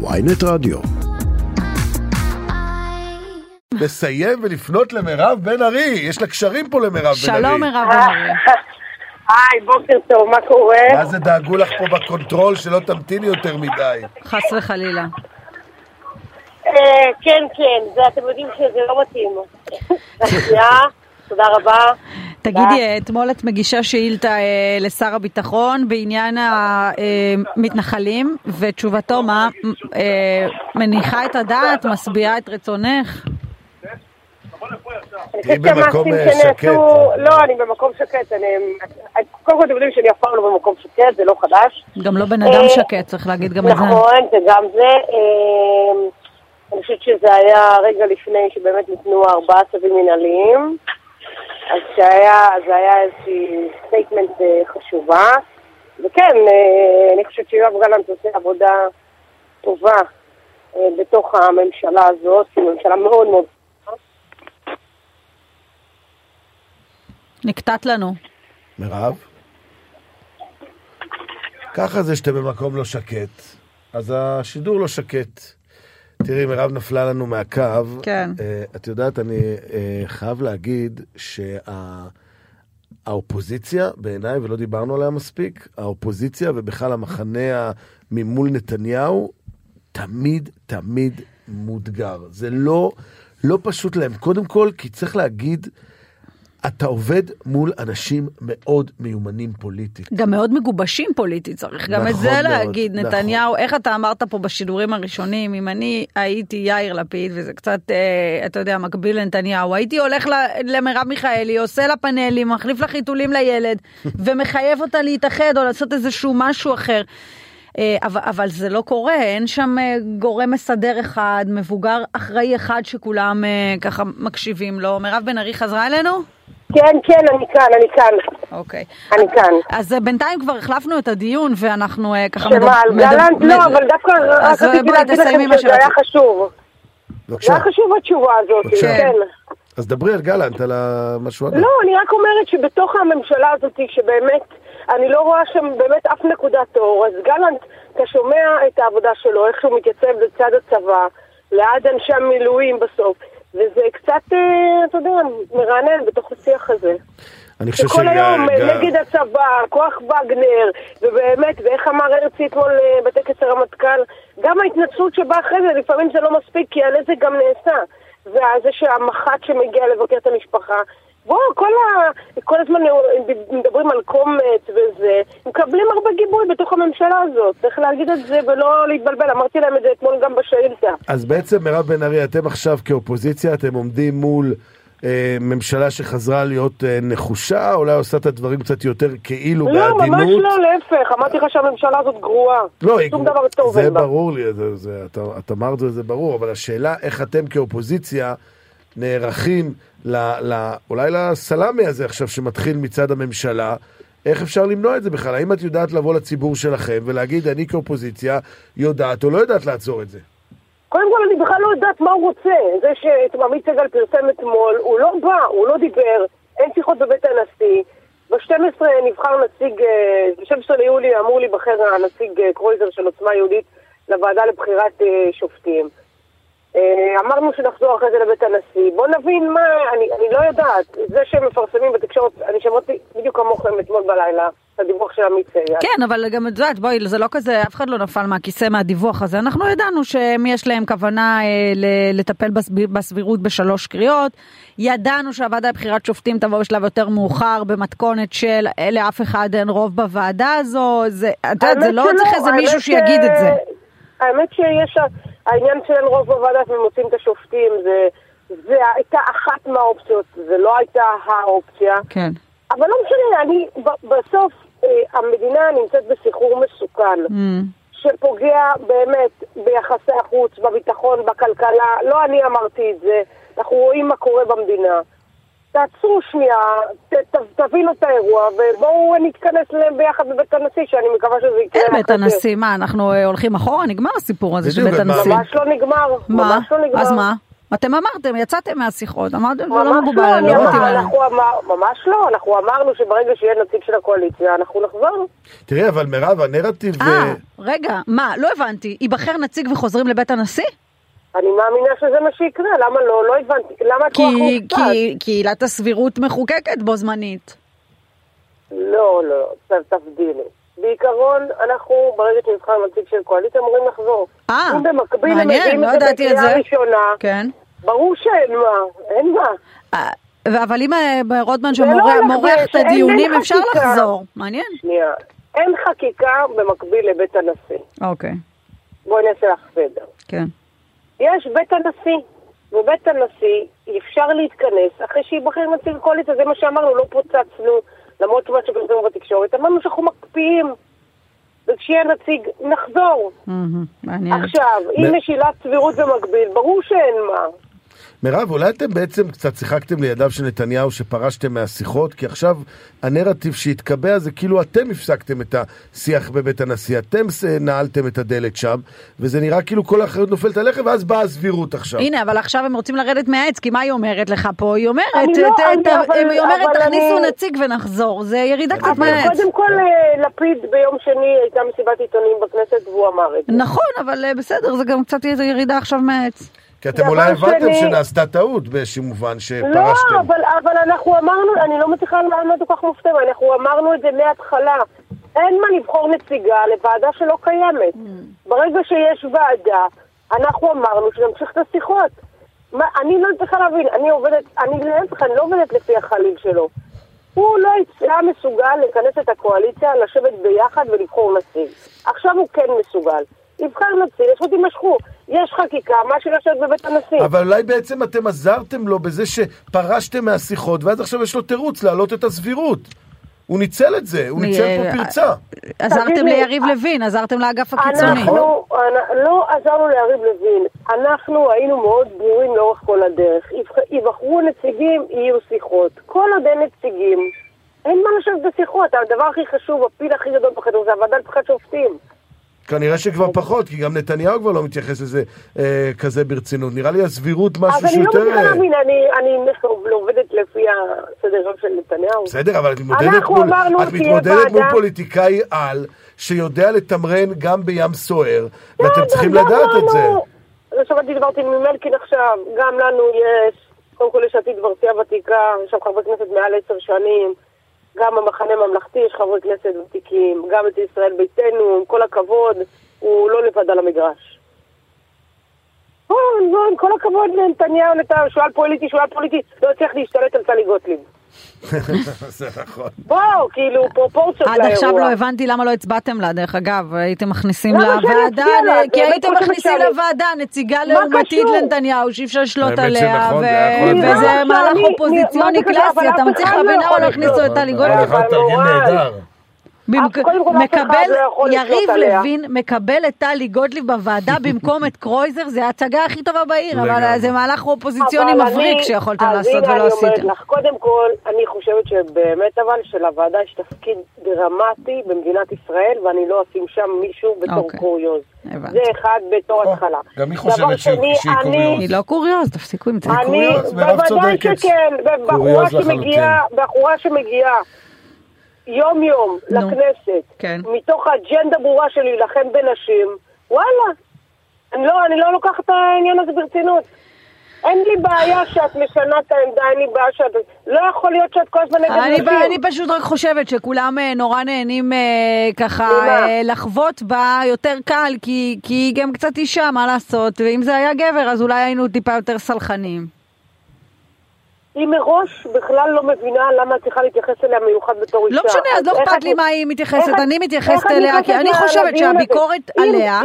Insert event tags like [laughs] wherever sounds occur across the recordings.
ynet רדיו. לסיים ולפנות למירב בן ארי, יש לה קשרים פה למירב בן ארי. שלום מירב בן ארי. [laughs] היי, בוקר טוב, מה קורה? מה זה דאגו לך פה בקונטרול שלא תמתיני יותר מדי? חס וחלילה. אה, כן, כן, זה אתם יודעים שזה לא מתאים. [laughs] תודה רבה. תגידי, אתמול את מגישה שאילתה אה, לשר הביטחון בעניין המתנחלים, ותשובתו מה? אה, מניחה את הדעת, משביעה את רצונך? תהיי במקום, אה, שקט. שנעשו... לא, אני במקום שקט. אני... קודם כל אתם יודעים שאני אף פעם לא במקום שקט, זה לא חדש. גם לא בן אדם אה, שקט, צריך להגיד גם את זה. נכון, זה גם זה. אה, אני חושבת שזה היה רגע לפני שבאמת ניתנו ארבעה צווים מנהליים. אז שהיה, זה היה איזושהי statement אה, חשובה. וכן, אה, אני חושבת שיואב גלנט עושה עבודה טובה אה, בתוך הממשלה הזאת, היא ממשלה מאוד מאוד... נקטעת לנו. מירב? ככה זה שאתם במקום לא שקט, אז השידור לא שקט. תראי, מירב נפלה לנו מהקו. כן. אה, את יודעת, אני אה, חייב להגיד שהאופוזיציה, בעיניי, ולא דיברנו עליה מספיק, האופוזיציה ובכלל המחנה ממול נתניהו, תמיד, תמיד מודגר. זה לא, לא פשוט להם. קודם כל, כי צריך להגיד, אתה עובד מול אנשים מאוד מיומנים פוליטית. גם מאוד מגובשים פוליטית, צריך גם את נכון זה מאוד, להגיד. נכון. נתניהו, איך אתה אמרת פה בשידורים הראשונים, אם אני הייתי יאיר לפיד, וזה קצת, אה, אתה יודע, מקביל לנתניהו, הייתי הולך ל- למרב מיכאלי, עושה לה פאנלים, מחליף לה חיתולים לילד, [laughs] ומחייב אותה להתאחד או לעשות איזשהו משהו אחר. אה, אבל, אבל זה לא קורה, אין שם אה, גורם מסדר אחד, מבוגר אחראי אחד שכולם אה, ככה מקשיבים לו. מירב בן ארי חזרה אלינו? כן, כן, אני כאן, אני כאן, אוקיי. אני כאן. אז אה, בינתיים כבר החלפנו את הדיון ואנחנו אה, ככה... שמה, על גלנט? לא, אבל דווקא רק רציתי בואי להגיד לכם שזה היה. חשוב. זה בבקשה. היה חשוב התשובה הזאת, בבקשה. כן. אז דברי על גלנט, על המשהו הבא. לא, אני רק אומרת שבתוך הממשלה הזאת, שבאמת, אני לא רואה שם באמת אף נקודת אור, אז גלנט, אתה שומע את העבודה שלו, איך שהוא מתייצב לצד הצבא, ליד אנשי המילואים בסוף, וזה קצת, אה, אתה יודע, מרענן בתוך השיח הזה. אני חושב שכל היום שג- נגד הצבא, כוח וגנר, ובאמת, ואיך אמר הרצי אתמול אה, בטקס הרמטכ"ל, גם ההתנצלות שבאה אחרי זה, לפעמים זה לא מספיק, כי הנזק גם נעשה. וזה שהמח"ט שמגיע לבקר את המשפחה, בואו, כל, ה... כל הזמן מדברים על קומץ וזה, מקבלים הרבה גיבוי בתוך הממשלה הזאת, צריך להגיד את זה ולא להתבלבל, אמרתי להם את זה אתמול גם בשאילתה. אז בעצם, מירב בן ארי, אתם עכשיו כאופוזיציה, אתם עומדים מול אה, ממשלה שחזרה להיות אה, נחושה, אולי עושה את הדברים קצת יותר כאילו לא, ממש בעדינות. לא, להפך, אמרתי לך שהממשלה הזאת גרועה. לא, שום דבר טוב זה. ברור לי, זה, זה, את, את אמרת וזה ברור, אבל השאלה איך אתם כאופוזיציה נערכים ל, ל, אולי לסלאמי הזה עכשיו שמתחיל מצד הממשלה, איך אפשר למנוע את זה בכלל? האם את יודעת לבוא לציבור שלכם ולהגיד, אני כאופוזיציה יודעת או לא יודעת לעצור את זה? קודם כל, אני בכלל לא יודעת מה הוא רוצה. זה שאת עמית סגל פרסם אתמול, הוא לא בא, הוא לא דיבר, אין שיחות בבית הנשיא. ב-12 נבחר נציג, אה, ב-12 ליולי אמור להיבחר הנציג אה, קרויזר של עוצמה יהודית לוועדה לבחירת אה, שופטים. אה, אמרנו שנחזור אחרי זה לבית הנשיא. בואו נבין מה, אני, אני לא יודעת. זה שהם מפרסמים בתקשורת, אני שמעתי בדיוק כמוכם אתמול בלילה, הדיווח של עמית סגל. כן, אבל גם את יודעת, בואי, זה לא כזה, אף אחד לא נפל מהכיסא מהדיווח הזה. אנחנו ידענו שיש להם כוונה אה, לטפל בסביר, בסבירות בשלוש קריאות. ידענו שהוועדה לבחירת שופטים תבוא בשלב יותר מאוחר, במתכונת של לאף אחד אין רוב בוועדה הזו. זה, את יודעת, זה לא צריך איזה מישהו ש- שיגיד את זה. האמת שיש, העניין של רוב בוועדה ומוצאים את השופטים, זה, זה הייתה אחת מהאופציות, זה לא הייתה האופציה. כן. אבל לא משנה, אני, בסוף אה, המדינה נמצאת בסחרור מסוכן, Mm. שפוגע באמת ביחסי החוץ, בביטחון, בכלכלה. לא אני אמרתי את זה, אנחנו רואים מה קורה במדינה. תעצרו שנייה, ת, ת, תבינו את האירוע, ובואו נתכנס להם ביחד בבית הנשיא, שאני מקווה שזה יקרה. אין בית אחרי זה. הנשיא, מה, אנחנו אה, הולכים אחורה? נגמר הסיפור הזה של בית הנשיא. ממש לא נגמר. מה? ממש לא נגמר. אז מה? אתם אמרתם, יצאתם מהשיחות, אמרתם, זה לא מקובל, לא, לא אני- מתאים לנו. ממש לא, אנחנו אמרנו שברגע שיהיה נציג של הקואליציה, אנחנו נחזור. תראי, אבל מירב, הנרטיב... אה, אה, רגע, מה, לא הבנתי, ייבחר נציג וחוזרים לבית הנשיא? אני מאמינה שזה מה שיקרה, למה לא? לא הבנתי. למה הכוח כי, מופקד? כי, כי עילת הסבירות מחוקקת בו זמנית. לא, לא, ת- תבדילי. בעיקרון, אנחנו, ברגע שנבחר נציג של קואליציה, אמורים לחזור. אה, מעניין, לא את זה ידעתי את זה. ראשונה, כן. ברור שאין מה, אין מה. אה, אבל אם אה, רוטמן לא שמורח את הדיונים, אפשר חקיקה. לחזור. מעניין. שנייה, אין חקיקה במקביל לבית הנשיא. אוקיי, בואי נעשה לך סדר. כן. יש בית הנשיא. בבית הנשיא אפשר להתכנס אחרי שייבחר נציג קואליציה, זה מה שאמרנו, לא פוצצנו, למרות מה שפרסמו בתקשורת, אמרנו שאנחנו מקפיאים, וכשיהיה נציג נחזור. מהמם, מעניין. עכשיו, אם יש עילת סבירות במקביל, ברור שאין מה. מירב, אולי אתם בעצם קצת שיחקתם לידיו של נתניהו שפרשתם מהשיחות, כי עכשיו הנרטיב שהתקבע זה כאילו אתם הפסקתם את השיח בבית הנשיא, אתם נעלתם את הדלת שם, וזה נראה כאילו כל האחריות נופלת עליכם, ואז באה הסבירות עכשיו. הנה, אבל עכשיו הם רוצים לרדת מהעץ, כי מה היא אומרת לך פה? היא אומרת, אני לא- היא אומרת, תכניסו נציג ונחזור. זה ירידה קצת אבל מהעץ. קודם כל, אה, לפיד ביום שני הייתה מסיבת עיתונים בכנסת והוא אמר את זה. נכון, אבל אה, בסדר, זה גם קצת ירידה עכשיו מהעץ. כי אתם אולי הבנתם שני- שנעשתה טעות באיזשהו מובן, לא, שפרשתם. אבל, אבל אנחנו אמרנו, אני לא מצליחה לענות כל כך מופתע, אנחנו אמרנו את זה מההתחלה. אין מה לבחור נציגה לוועדה שלא קיימת. ברגע שיש ועדה, אנחנו אמרנו שנמשיך את השיחות. מה, אני לא צריכה להבין, אני עובדת, אני להפך, אני לא עובדת לפי החליל שלו. הוא לא היה מסוגל לכנס את הקואליציה, לשבת ביחד ולבחור נציג. עכשיו הוא כן מסוגל. יבחר נציג, השעות יימשכו. יש חקיקה, מה שלשבת בבית הנשיא. אבל אולי בעצם אתם עזרתם לו בזה שפרשתם מהשיחות, ואז עכשיו יש לו תירוץ להעלות את הסבירות. הוא ניצל את זה, הוא ניצל אה, פה פרצה. עזרתם תגיד לי, ליריב אה, לוין, עזרתם לאגף הקיצוני. אנחנו, אנ- לא עזרנו ליריב לוין, אנחנו היינו מאוד ברורים לאורך כל הדרך. יבח- יבחרו נציגים, יהיו שיחות. כל עוד אין נציגים, אין מה לשבת בשיחות. הדבר הכי חשוב, הפיל הכי גדול בחדר זה הוועדה לבחירת שופטים. כנראה שכבר פחות, כי גם נתניהו כבר לא מתייחס לזה אה, כזה ברצינות. נראה לי הסבירות משהו אני לא שיותר... מצליחה אה, להבין, אני אני לא עובדת לפי הסדר יום של נתניהו. בסדר, אבל את מתמודדת מול, את מתמודדת מול. פוליטיקאי על, שיודע לתמרן גם בים סוער, ואתם בסדר, צריכים גם לדעת את זה. לנו- לא שמעתי, דיברתי עם מלקין עכשיו, גם לנו יש, קודם כל יש עתיד כבר סיעה ותיקה, יש שם חברי כנסת מעל עשר שנים, גם המחנה הממלכתי יש חברי כנסת ותיקים, גם את ישראל ביתנו, עם כל הכבוד, הוא לא לבד על המגרש. בוא, עם כל הכבוד לנתניהו, נתניהו, שועל פוליטי, שועל פוליטי, לא הצליח להשתלט על טלי גוטליב. [laughs] זה נכון. בוא, כאילו, פרופורציות עד לאירוע. עכשיו לא הבנתי למה לא הצבעתם לה, דרך אגב, הייתם מכניסים לוועדה? כי הייתם מכניסים לוועדה נציגה לעומתית? לנתניהו, שאי אפשר לשלוט עליה, להיות וזה מהלך אופוזיציוני? קלאסי, אתה מצליח להבין לא למה לא הכניסו. את טלי היה מקבל, לא לשלוט יריב. לוין מקבל את טלי גוטליב בוועדה [laughs] במקום את קרויזר, זה ההצגה הכי טובה בעיר, אבל. זה מהלך אופוזיציוני מבריק שיכולתם לעשות ולא עשיתם. לך, קודם כל, אני חושבת שבאמת אבל שלוועדה יש תפקיד דרמטי במדינת ישראל, ואני לא אשים שם מישהו בתור אוקיי. קוריוז. הבנתי. זה אחד בתור התחלה. גם היא דבר חושבת שהיא- קוריוז. היא לא קוריוז, תפסיקו עם זה. קוריוז, מירב בוודאי. שכן, בחורה שמגיעה, בחורה שמגיעה יום יום נו. לכנסת, כן. מתוך האג'נדה ברורה של להילחם בנשים, וואלה, אני לא, אני לא לוקחת את העניין הזה ברצינות. אין לי בעיה שאת משנה את העמדה, אין לי בעיה שאת... לא יכול להיות שאת כל הזמן נגד אני, נשים. אני פשוט רק חושבת שכולם אה, נורא נהנים אה, ככה? אה, לחוות בה יותר קל, כי, כי היא גם קצת אישה, מה לעשות, ואם זה היה גבר אז אולי היינו טיפה יותר סלחנים. היא מראש בכלל לא מבינה למה את צריכה להתייחס אליה מיוחד בתור אישה. לא משנה, אז לא אכפת לי מה היא מתייחסת, אני מתייחסת אליה, כי אני חושבת? שהביקורת עליה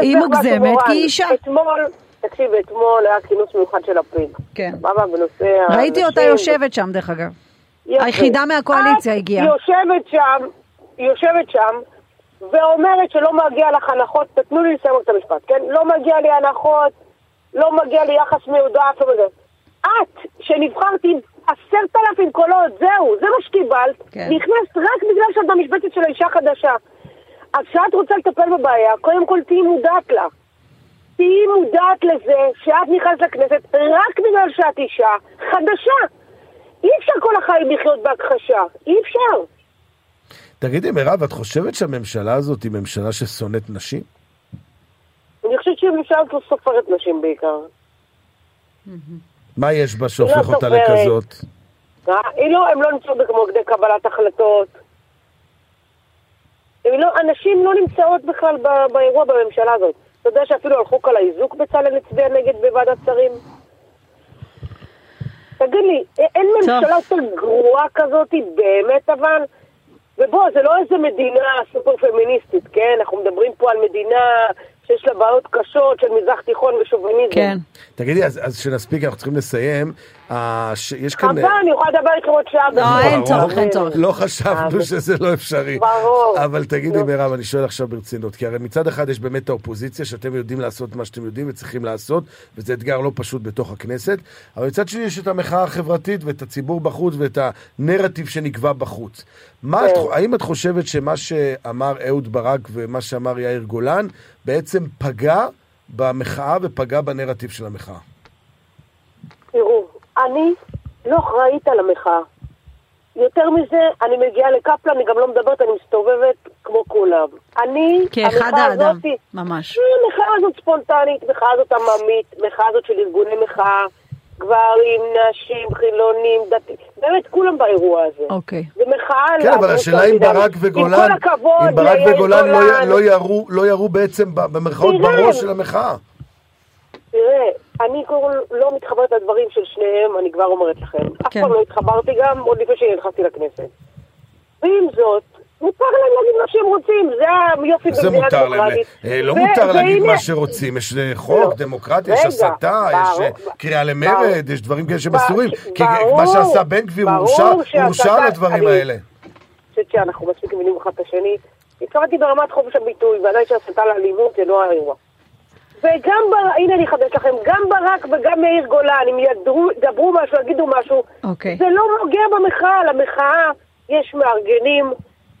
היא מוגזמת. כי היא אישה. אתמול, תקשיבי, אתמול היה כינוס מיוחד של לפיד. כן. סבבה, בנושא ראיתי אותה. יושבת שם דרך אגב. היחידה מהקואליציה את הגיעה. יושבת שם, יושבת שם, ואומרת שלא מגיע לך הנחות, תתנו לי לסיים את המשפט, כן? לא מגיע לי הנחות, לא מגיע לי יחס מיודף, לא מגיע. את, שנבחרת עם עשרת אלפים קולות, זהו, זה מה שקיבלת, כן. נכנסת רק בגלל שאת במשבצת של האישה חדשה. אז כשאת רוצה לטפל בבעיה, קודם כל תהיי מודעת לה. תהיי מודעת לזה שאת נכנסת לכנסת רק בגלל שאת אישה חדשה. אי אפשר כל החיים לחיות בהכחשה, אי אפשר. תגידי, מירב, את חושבת שהממשלה הזאת היא ממשלה ששונאת נשים? אני חושבת שהממשלה הזאת לא סופרת נשים בעיקר. מה יש בה שהופך לא אותה סופרת. לכזאת? אה? היא לא, הם לא נמצאות במוקדי קבלת החלטות. לא, הנשים לא נמצאות בכלל ב- באירוע בממשלה הזאת. אתה יודע שאפילו על חוק על האיזוק בצלאל הצביע נגד בוועדת שרים? תגיד לי, אין. ממשלה יותר גרועה כזאת, באמת אבל? ובוא, זה לא איזה מדינה סופר פמיניסטית, כן? אנחנו מדברים פה על מדינה שיש לה בעיות קשות של מזרח תיכון ושוביניזם. כן. תגידי, אז אז שנספיק, אנחנו צריכים לסיים. אה, ש- יש כאן... חבל, אני יכולה לדבר איתכם עוד שעה. לא. אין צורך. אין צורך. לא חשבנו אבל- שזה לא אפשרי. ברור. אבל תגידי, נו. מירב, אני שואל עכשיו ברצינות, כי הרי מצד אחד יש באמת את האופוזיציה, שאתם יודעים לעשות מה שאתם יודעים וצריכים לעשות, וזה אתגר לא פשוט בתוך הכנסת, אבל מצד שני יש את המחאה החברתית ואת הציבור בחוץ ואת הנרטיב שנקבע בחוץ. מה את, כן. האם את חושבת שמה שאמר אהוד ברק ומה שאמר יאיר גולן בעצם פגע במחאה ופגע בנרטיב של המחאה? תראו, אני לא אחראית על המחאה. יותר מזה, אני מגיעה לקפלן, אני גם לא מדברת, אני מסתובבת כמו כולם. אני, כאחד המחאה האדם, הזאתי- ממש. המחאה הזאת ספונטנית, מחאה הזאת עממית, מחאה הזאת של ארגוני מחאה, גברים, נשים, חילונים, דתיים, באמת כולם באירוע הזה. אוקיי. זה מחאה על כן, אבל ערוץ השאלה אם. ברק וגולן, עם כל הכבוד אם ברק וגולן לא לא ירו- לא ירו בעצם ב- במרכאות. בראש של המחאה. תראה, אני קודם כל לא מתחברת לדברים של שניהם, אני כבר אומרת לכם. אף כן. פעם לא התחברתי גם, עוד לפני שנכנסתי לכנסת. ועם זאת, מותר להם להגיד מה שהם רוצים, זה היופי זה במדינה מותר להם, דמוקרטית. אה, לא ו- מותר להגיד מה שרוצים, יש אה, חוק, לא. דמוקרטיה, יש הסתה, יש אה. קריאה. למרד, יש דברים כאלה אסורים. כי ברור. מה שעשה בן גביר, הוא הורשע- על הדברים אני- האלה. אני חושבת שאנחנו מספיק מבינים אחד את השני. התכוונתי ברמת חופש הביטוי, ועדיין שהסתה לאלימות זה לא האירוע. וגם, בר... הנה אני אחדש לכם, גם ברק וגם מאיר גולן, אם ידרו, ידברו משהו, יגידו משהו, אוקיי. זה לא נוגע במחאה, למחאה יש מארגנים,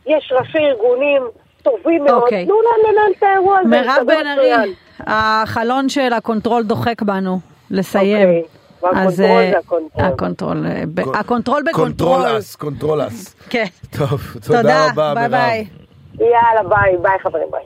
יש ראשי ארגונים טובים מאוד, אוקיי. תנו להם לנהל את האירוע הזה. מירב בן ארי. החלון של הקונטרול דוחק בנו לסיים. אוקיי. אז, זה אה, הקונטרול. הקונטרול, אה, הקונטרול בקונטרול. controls, controls. כן. טוב, תודה תודה, רבה, ביי מירב. ביי. יאללה, ביי, ביי חברים, ביי.